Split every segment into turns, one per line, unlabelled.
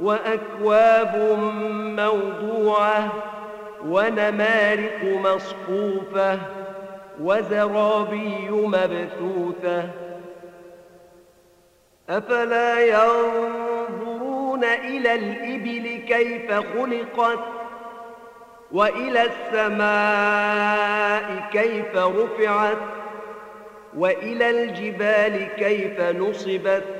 وأكواب موضوعة ونمارق مصفوفة وزرابي مبثوثة. أفلا ينظرون إلى الإبل كيف خلقت وإلى السماء كيف رفعت وإلى الجبال كيف نصبت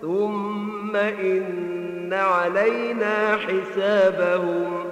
ثم إن علينا حسابهم